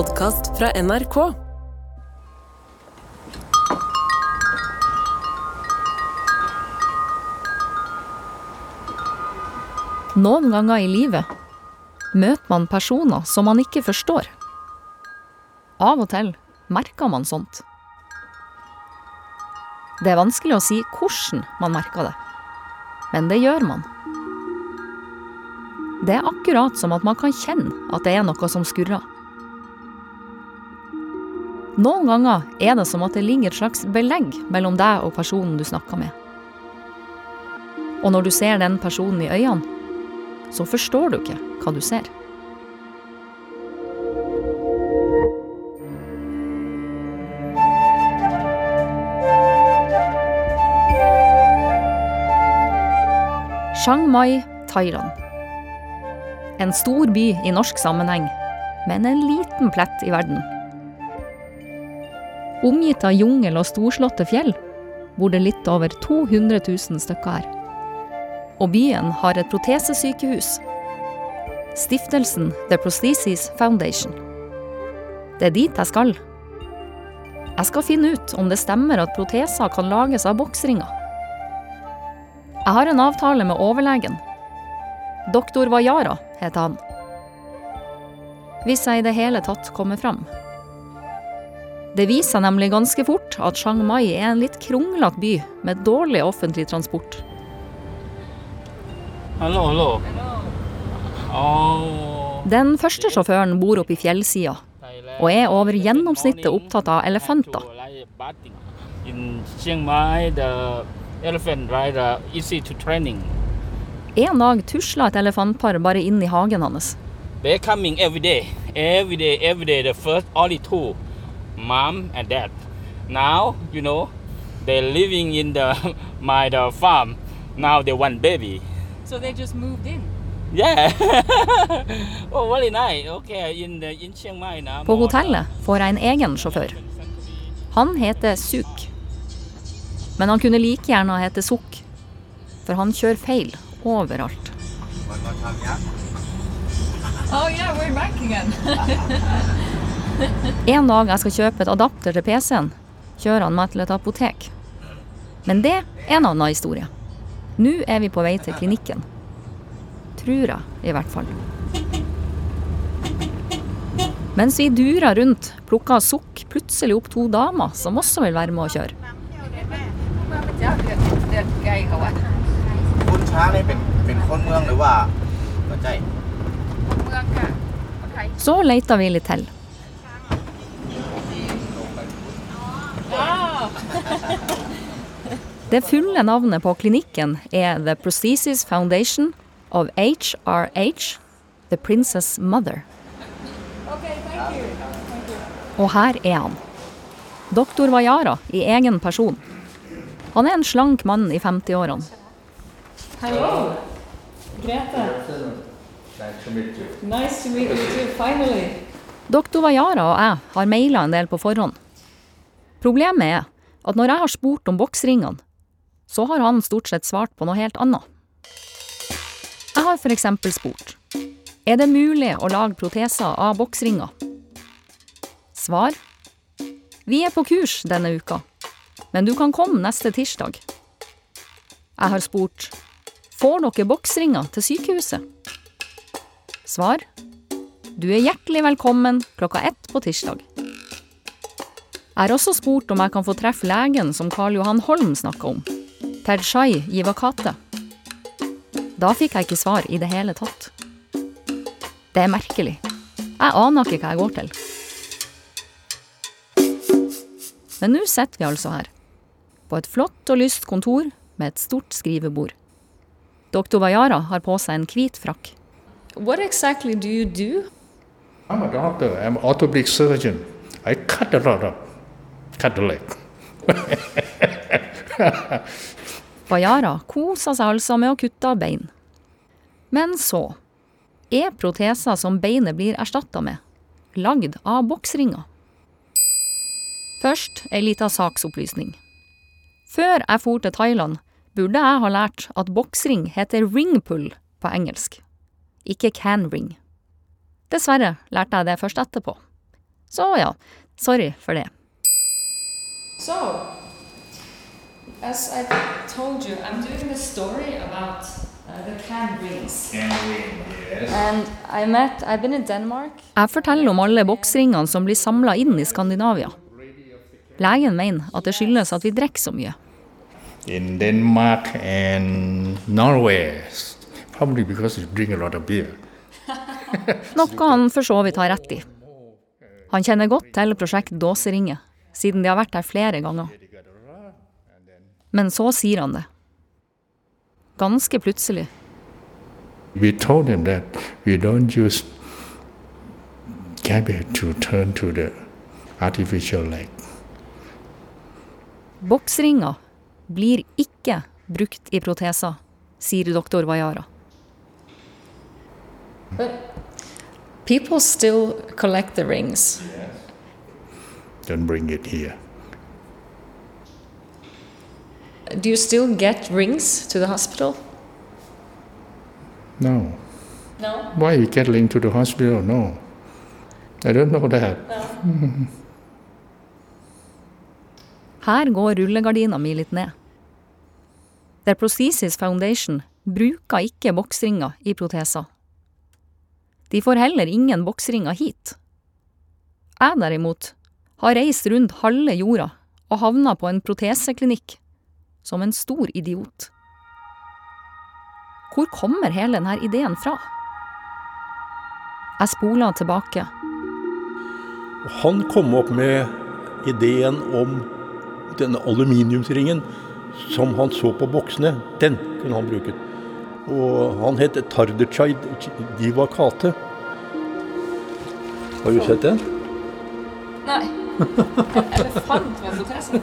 podkast fra NRK. Noen ganger i livet møter man personer som man ikke forstår. Av og til merker man sånt. Det er vanskelig å si hvordan man merker det, men det gjør man. Det er akkurat som at man kan kjenne at det er noe som skurrer. Noen ganger er det som at det ligger et slags belegg mellom deg og personen du snakker med. Og når du ser den personen i øynene, så forstår du ikke hva du ser. Chiang Mai, Thailand. En stor by i norsk sammenheng, men en liten plett i verden. Omgitt av jungel og storslåtte fjell bor det litt over 200 000 stykker her. Og byen har et protesesykehus. Stiftelsen The Prosthesis Foundation. Det er dit jeg skal. Jeg skal finne ut om det stemmer at proteser kan lages av boksringer. Jeg har en avtale med overlegen. Doktor Vajara heter han. Hvis jeg i det hele tatt kommer fram. Det viser seg nemlig ganske fort at Chiang Mai er en litt kronglete by med dårlig offentlig transport. Hallo, hallo. Oh, Den første sjåføren bor oppe i fjellsida og er over gjennomsnittet opptatt av elefanter. In Chiang Mai, the elephant rider easy to training. En dag tusla et elefantpar bare inn i hagen hans. They're coming every day, every day, every day. The first only two, mom and dad. Now, you know, they're living in the my the farm. Now they want baby. So they just moved in. Yeah. oh, very nice. Okay, in the in Mai now. På hotellet får jeg en egen sjåfør. Han heter Suk. Men han kunne like gjerne hete Sukk, for han kjører feil overalt. Oh yeah, we're back again. En dag jeg skal kjøpe et adapter til PC-en, kjører han meg til et apotek. Men det er en annen historie. Nå er vi på vei til klinikken. Tror jeg, i hvert fall. Mens vi durer rundt, plukker Sukk plutselig opp to damer som også vil være med å kjøre. Så leter vi litt til. Det fulle navnet på klinikken er The Prosthesis Foundation of HRH, The Princess Mother. Og her er han. Doktor Vajara i egen person. Han er en slank mann i 50-årene. Hello. Grete. Nice to meet you too, finally. Doktor Vajara og jeg har maila en del på forhånd. Problemet er at når jeg har spurt om boksringene, så har han stort sett svart på noe helt annet. Jeg har eksempel spurt er det mulig å lage proteser av boksringer. Svar vi er på kurs denne uka, men du kan komme neste tirsdag. Jeg har spurt får dere boksringer til sykehuset. Svar du er hjertelig velkommen klokka ett på tirsdag. Jeg har også spurt om jeg kan få treffe legen som Karl Johan Holm snakka om. Tershai Jivakate. Da fikk jeg ikke svar i det hele tatt. Det er merkelig. Jeg aner ikke hva jeg går til. Men nå sitter vi altså her. På et flott og lyst kontor med et stort skrivebord. Doktor Vajara har på seg en hvit frakk. What exactly do you do? I'm a doctor. I'm an orthopedic surgeon. I cut a lot of, cut the leg. Vajara koser seg altså med å kutte av bein. Men så er proteser som beinet blir erstatta med, lagd av boksringer. Først ei lita saksopplysning. Før jeg for til Thailand, burde jeg ha lært at boksring heter ringpull på engelsk, ikke can ring. Dessverre lærte jeg det først etterpå. Så ja, sorry for det. So, as I told you, I'm doing a story about uh, the canned rings. And I met, I've been in Denmark. Jeg forteller om alle boksringene som blir samla inn i Skandinavia. Legen mener at det skyldes at vi drikker så mye. In Denmark and Norway, probably because you drink a lot of beer. Noe han for så vidt har rett i. Han kjenner godt til prosjekt Dåseringe, siden de har vært der flere ganger. Men så sier han det. Ganske plutselig. We told him that we don't use cabbage to turn to the artificial leg. Boksringer blir ikke brukt i proteser, sier doktor Vajara. People still collect the rings. Don't bring it here. Do you still get rings to the hospital? No. No. Why you get linked to the hospital? No. I don't know that. Her går rullegardina mi litt ned. The Prosthesis Foundation bruker ikke boksringer i proteser. De får heller ingen boksringer hit. Jeg derimot har reist rundt halve jorda og havna på en proteseklinikk som en stor idiot. Hvor kommer hele denne ideen fra? Jeg spoler tilbake. Han kom opp med ideen om denne aluminiumsringen som han så på boksene. Den kunne han bruke. Og han het Tardechaid Divakate. Har du sett den? Nei. Elefant med protese.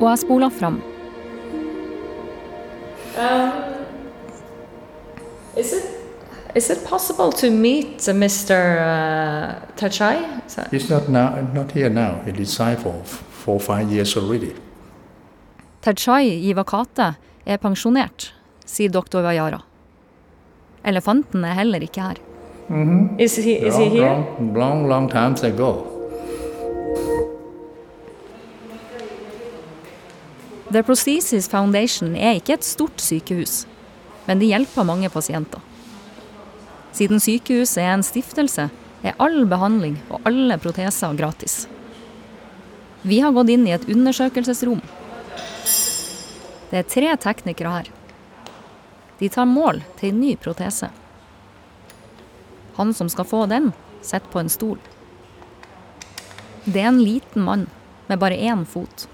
Og jeg spoler fram. Um, is it is it possible to meet Mr. Uh, Tachai? So- He's not now, not here now. He resigned for four five years already. Terchai Ivakate er pensjonert, sier doktor Vajara. Elefanten er heller ikke her. Is he is he long, here? long, long, long times ago. The Prosthesis Foundation er ikke et stort sykehus, men de hjelper mange pasienter. Siden sykehuset er en stiftelse, er all behandling og alle proteser gratis. Vi har gått inn i et undersøkelsesrom. Det er tre teknikere her. De tar mål til en ny protese. Han som skal få den, sitter på en stol. Det er en liten mann med bare én fot.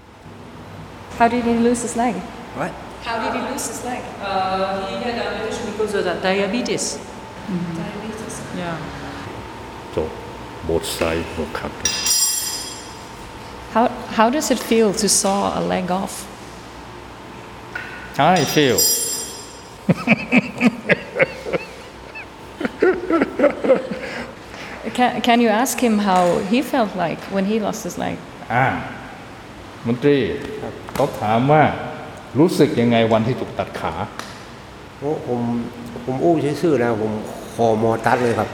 How did he lose his leg? What? How did he lose his leg? Uh, he had amputation because of that diabetes. Mm-hmm. Diabetes. Yeah. So both sides were cut. How, how does it feel to saw a leg off? I feel. can, can you ask him how he felt like when he lost his leg? Ah, Muntri, เขาถามว่ารู้สึกยังไงวันที่ถูกตัดขาโอ้ผมผมอู้ซื่อๆนะผมคอมอตัดเลยครับ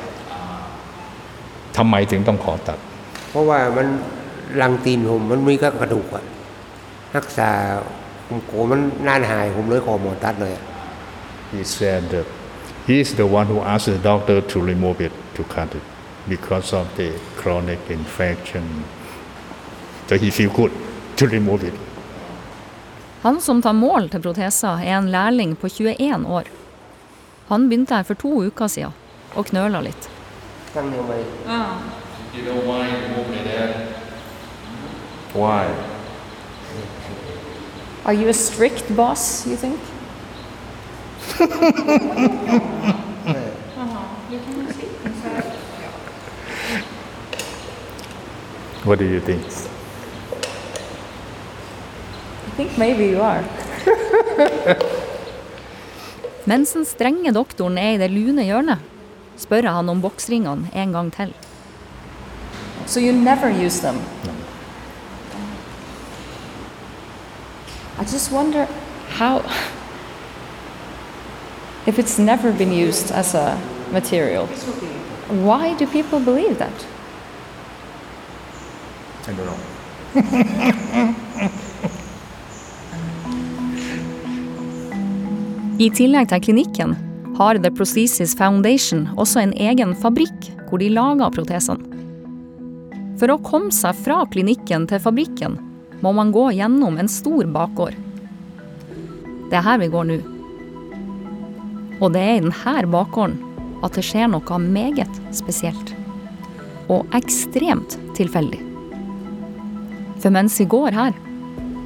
ทำไมถึงต้องขอตัด เพราะว่ามันรังตีนผมมันมีก็กระดูกอะรักษาผมโกลัวมันนานหายผมเลยขอหมอตัดเลยอะ He said that he is the one who asked the doctor to remove it, to cut it, because of the chronic infection. So he feel good to remove it. Han som tar mål til proteser, er en lærling på 21 år. Han begynte her for to uker siden og knøla litt. Ah. Why? Are you a strict boss, you think? What do you think? I think maybe you are. Mens den strenge doktoren er i det lune hjørnet, spør jeg han om boksringene en gang til. So you never use them? I just wonder how. If it's never been used as a material. Why do people believe that? I don't know. I tillegg til klinikken har The Prosthesis Foundation også en egen fabrikk hvor de lager protesene. For å komme seg fra klinikken til fabrikken må man gå gjennom en stor bakgård. Det er her vi går nå. Og det er i denne bakgården at det skjer noe meget spesielt. Og ekstremt tilfeldig. For mens vi går her,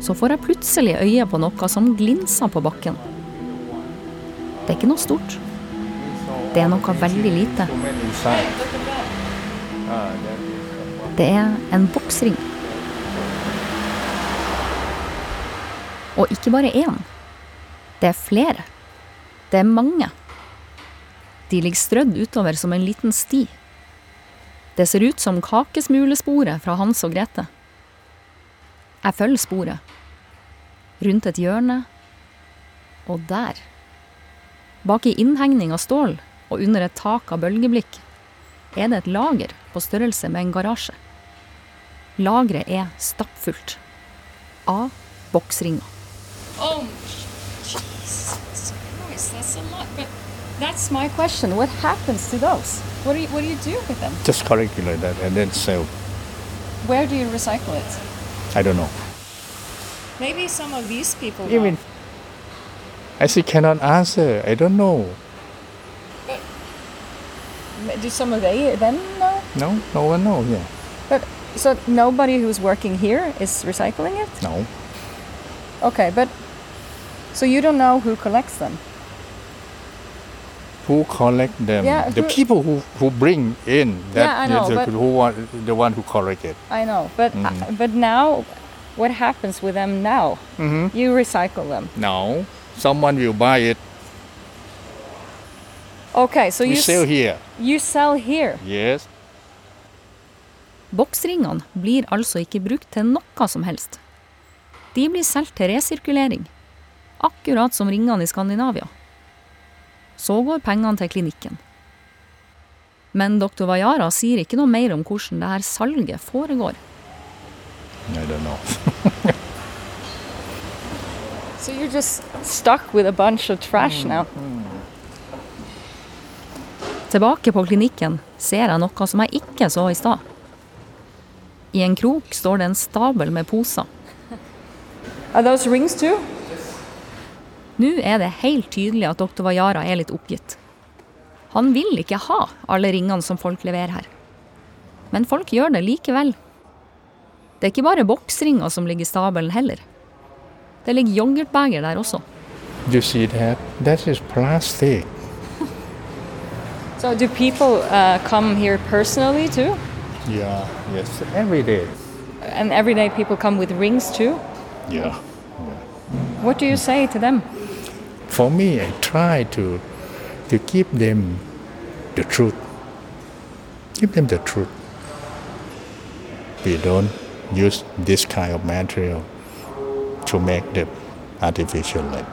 så får jeg plutselig øye på noe som glinser på bakken. Det er ikke noe stort. Det er noe veldig lite. Det er en boksring. Og ikke bare én. Det er flere. Det er mange. De ligger strødd utover som en liten sti. Det ser ut som kakesmulesporet fra Hans og Grete. Jeg følger sporet. Rundt et hjørne. Og der. Bak i innhegning av stål og under et tak av bølgeblikk er det et lager på størrelse med en garasje. Lageret er stappfullt av boksringer. Oh, Jesus Christ, that's a lot. But that's my question. What happens to those? What do you, what do, you do with them? Just calculate that and then sell. Where do you recycle it? I don't know. Maybe some of these people. Mean? I still cannot answer. I don't know. know. Do some of they them know? No, no one knows. Yeah. But so nobody who's working here is recycling it? No. Okay, but so you don't know who collects them? Who collect them? Yeah, the who- people who, who bring in that Yeah, I know, the, but- who want, the one who collect it. I know, but uh, but now, what happens with them now? Mm-hmm. You recycle them. No, someone will buy it. Okay, so we you sell here. you sell here. Yes. Boksringene blir altså ikke brukt til noe som helst. De blir solgt til resirkulering, akkurat som ringene i Skandinavia. Så går pengene til klinikken. Men doktor Vajara sier ikke noe mer om hvordan dette salget foregår. I don't know. So you're just stuck with a bunch of trash now. Tilbake på klinikken ser jeg noe som jeg ikke så i stad. I en krok står det en stabel med poser. Nå er det helt tydelig at doktor Vajara er litt oppgitt. Han vil ikke ha alle ringene som folk leverer her. Men folk gjør det likevel. Det er ikke bare boksringer som ligger i stabelen heller. Det ligger yoghurtbeger der også. You see that? That is plastic. So do people uh, come here personally too? Yeah. Yes. Every day. And everyday people come with rings too? Yeah. What do you say to them? For me, I try to to give them the truth. Give them the truth. We don't use this kind of material to make the artificial leg.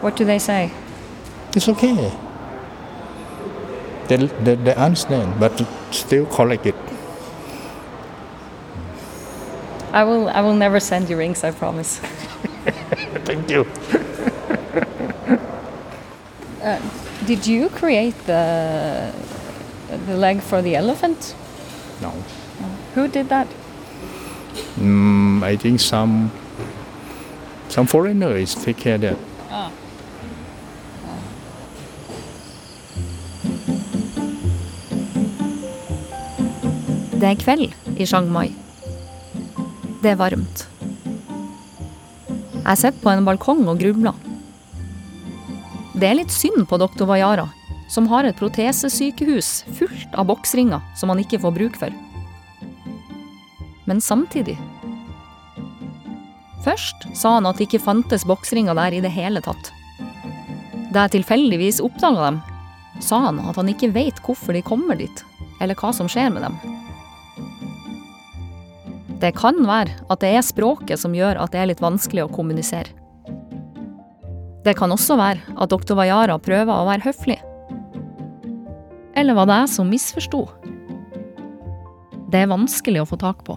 What do they say? It's okay. They, they, they understand, but still collect it. I will I will never send you rings, I promise. Thank you. Did you create the the leg for the elephant? No. Who did that? Mm, I think some some foreigners take care of that. Det er kveld i Chiang Mai. Det er varmt. Jeg sitter på en balkong og grubler. Det er litt synd på doktor Vajara, som har et protesesykehus fullt av boksringer som han ikke får bruk for. Men samtidig Først sa han at det ikke fantes boksringer der i det hele tatt. Da jeg tilfeldigvis oppdaga dem, sa han at han ikke veit hvorfor de kommer dit, eller hva som skjer med dem. Det kan være at det er språket som gjør at det er litt vanskelig å kommunisere. Det kan også være at doktor Vajara prøver å være høflig. Eller var det jeg som misforsto? Det er vanskelig å få tak på.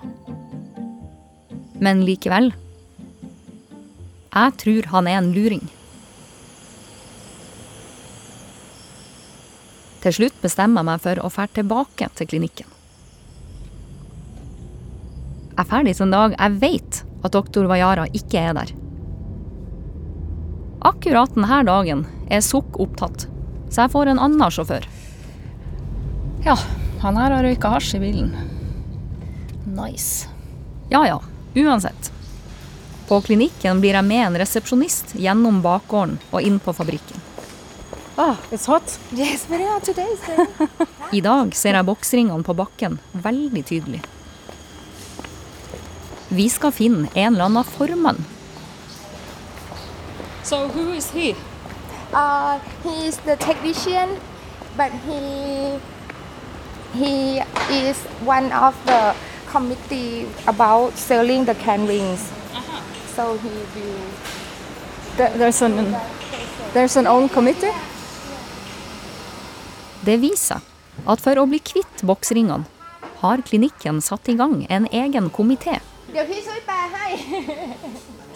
Men likevel. Jeg tror han er en luring. Til slutt bestemmer jeg meg for å dra tilbake til klinikken. Jeg drar dit en dag jeg vet at doktor Vajara ikke er der. Akkurat denne dagen er Sukk opptatt, så jeg får en annen sjåfør. Ja, han her har røyka hasj i bilen. Nice. Ja ja, uansett. På klinikken blir jeg med en resepsjonist gjennom bakgården og inn på fabrikken. Oh, it's hot. Yes, very hot today. So. I dag ser jeg boksringene på bakken veldig tydelig. Vi skal finne en eller annen formann. So who is he? uh, he is the technician, but he he is one of the committee about selling the can rings. So he will. There's an there's an own committee. Det viser at for å bli kvitt boksringene har klinikken satt i gang en egen kommitté.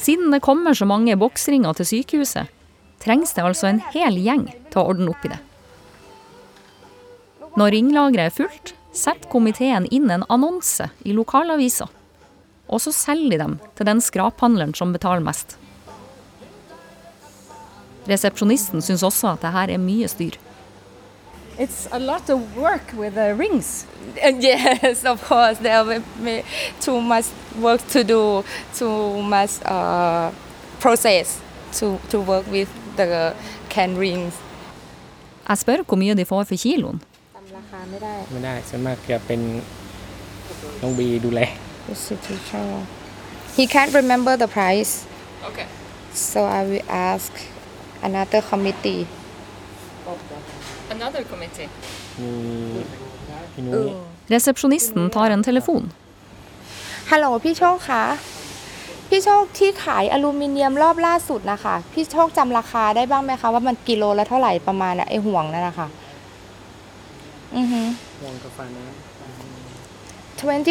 Siden det kommer så mange boksringer til sykehuset, trengs det altså en hel gjeng til å ordne opp i det. Når ringlageret er fullt, setter komiteen inn en annonse i lokalavisa Og så selger de dem til den skraphandleren som betaler mest. Resepsjonisten syns også at det her er mye styr. It's a lot of work with the rings. And yes, of course, there will be too much work to do, too much uh, process to, to work with the can rings. Jeg spør hvor mye de får for kiloen. จำราคาไม่ได้ ไม่ได้ส่วนมากจะเป็นน้องบีดูแล Institution. He can't remember the price. Okay. So I will ask another committee. Another committee. มีพี่นุ้ย Resepsjonisten tar en telefon. ฮัลโหลพี่โชคคะ พี่โชคที่ขายอลูมิเนียมรอบล่าสุดนะคะ พี่โชคจำราคาได้บ้างไหมคะว่ามันกิโลละเท่าไหร่ประมาณอะไอห่วงนั่นนะคะอือฮึวงกาแฟน้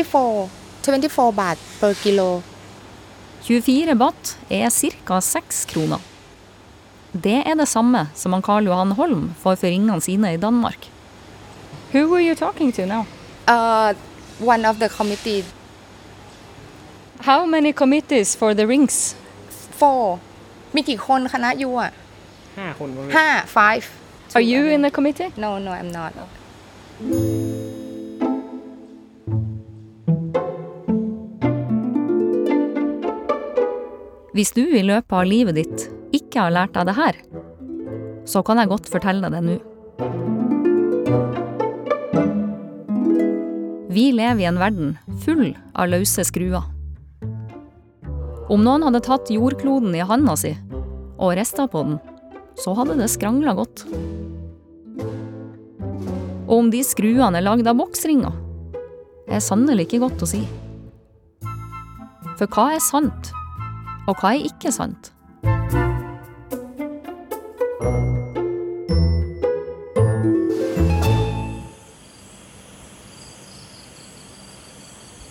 24 24 บาท per กิโล 24 baht er ca. 6 kroner. Det er det samme som han Karl Johan Holm får for ringene sine i Danmark. Who were you talking to now? uh, one of the committee How many committees for the rings? four มีกี่คนคณะยูอ่ะ ห้าคนก็มี ห้า five Are you in the committee? no no I'm not Hvis du i løpet av livet ditt ikke har lært deg det her, så kan jeg godt fortelle deg det nå. Vi lever i en verden full av løse skruer. Om noen hadde tatt jordkloden i handa si og rista på den, så hadde det skrangla godt. Og om de skruene er lagd av boksringer, er sannelig ikke godt å si. For hva er sant, og hva er ikke sant?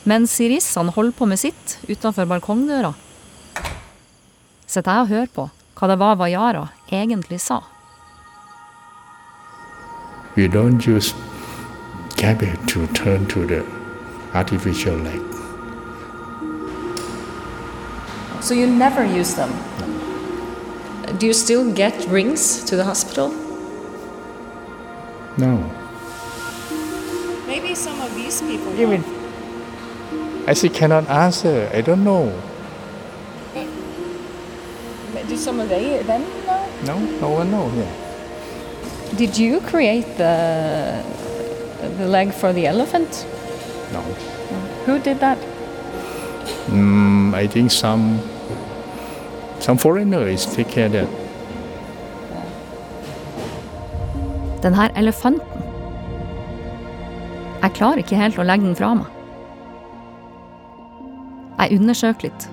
Mens sirissene holder på med sitt utenfor balkongdøra, sitter jeg og hører på hva det var Vajara egentlig sa. You don't use cabbage to turn to the artificial leg. So you never use them? Do you still get rings to the hospital? No. Maybe some of these people. You mean? I still cannot answer. I don't know. Do some of they them know? No, no one knows. Yeah. Did you create the the leg for the elephant? No. Who did that? Mm, I think some some foreigners take care that. Den her elefanten. Jeg klarer ikke helt å legge den fra meg. Jeg undersøker litt.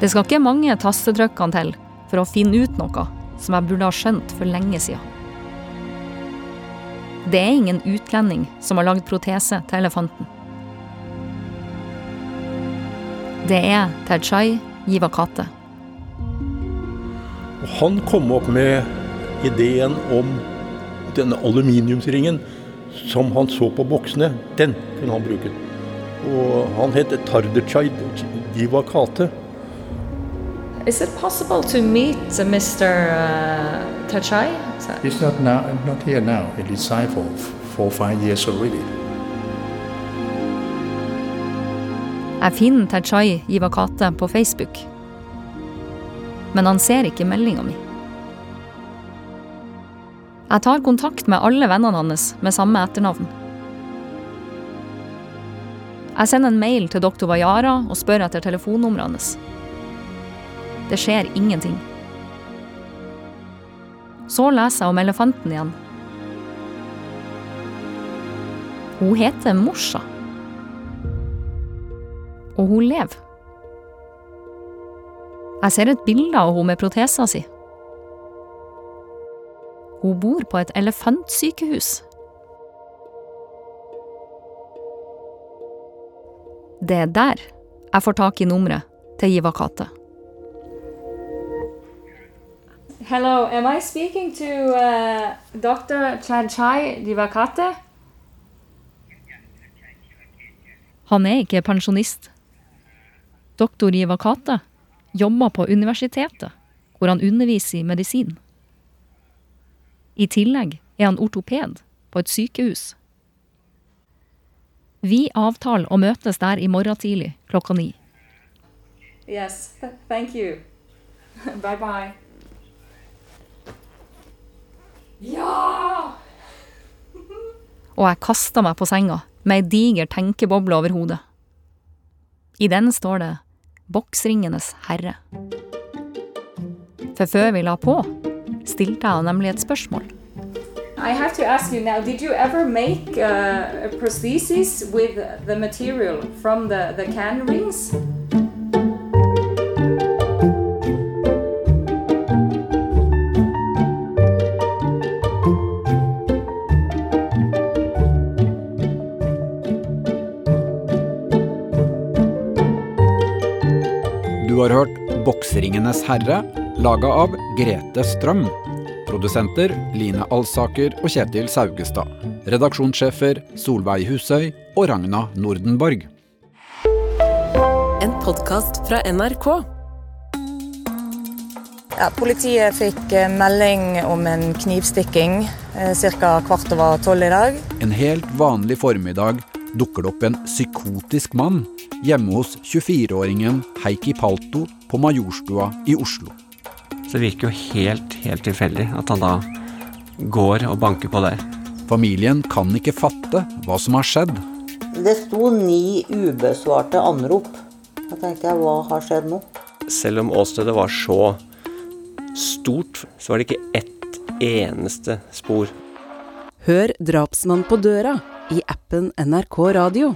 Det skal ikke mange tastetrykkene til for å finne ut noe som jeg burde ha skjønt for lenge siden. Det er ingen utlending som har lagd protese til elefanten. Det er Terchai Givakate. Han kom opp med ideen om denne aluminiumsringen som han så på boksene. Den kunne han bruke. Og han het Tardechai Jivakate. Is it possible to meet Mr. Uh, Tachai? He's not now, not here now. He resigned for four, five years already. Jeg finner Terchai Ivakate på Facebook. Men han ser ikke meldinga mi. Jeg tar kontakt med alle vennene hans med samme etternavn. Jeg sender en mail til doktor Vajara og spør etter telefonnummeret hans. Det skjer ingenting. Så leser jeg om elefanten igjen. Hun heter Morsa. Og hun lever. Jeg ser et bilde av henne med protesa si. Hun bor på et elefantsykehus. Det er der jeg får tak i nummeret til Jivakate. Hello, am I speaking to uh, Dr. Chadchai Divakate? Han er ikke pensjonist. Doktor Jivakate jobber på universitetet, hvor han underviser i medisin. I tillegg er han ortoped på et sykehus. Vi avtaler å møtes der i morgen tidlig klokka ni. Yes, th- thank you. bye bye. Ja! og jeg kasta meg på senga med ei diger tenkeboble over hodet. I den står det Boksringenes herre. For før vi la på, stilte jeg nemlig et spørsmål. I have to ask you now, did you ever make uh, a prosthesis with the material from the, the can rings? Bokseringenes herre, laga av Grete Strøm. Produsenter Line Alsaker og Kjetil Saugestad. Redaksjonssjefer Solveig Husøy og Ragna Nordenborg. En podkast fra NRK. Ja, politiet fikk eh, melding om en knivstikking ca. kvart over tolv i dag. En helt vanlig formiddag dukker det opp en psykotisk mann hjemme hos 24-åringen Heikki Palto på Majorstua i Oslo. Så det virker jo helt, helt tilfeldig at han da går og banker på der. Familien kan ikke fatte hva som har skjedd. Det sto ni ubesvarte anrop. Da tenkte jeg, hva har skjedd nå? Selv om åstedet var så stort, så var det ikke ett eneste spor. Hør 'Drapsmann på døra' i appen NRK Radio.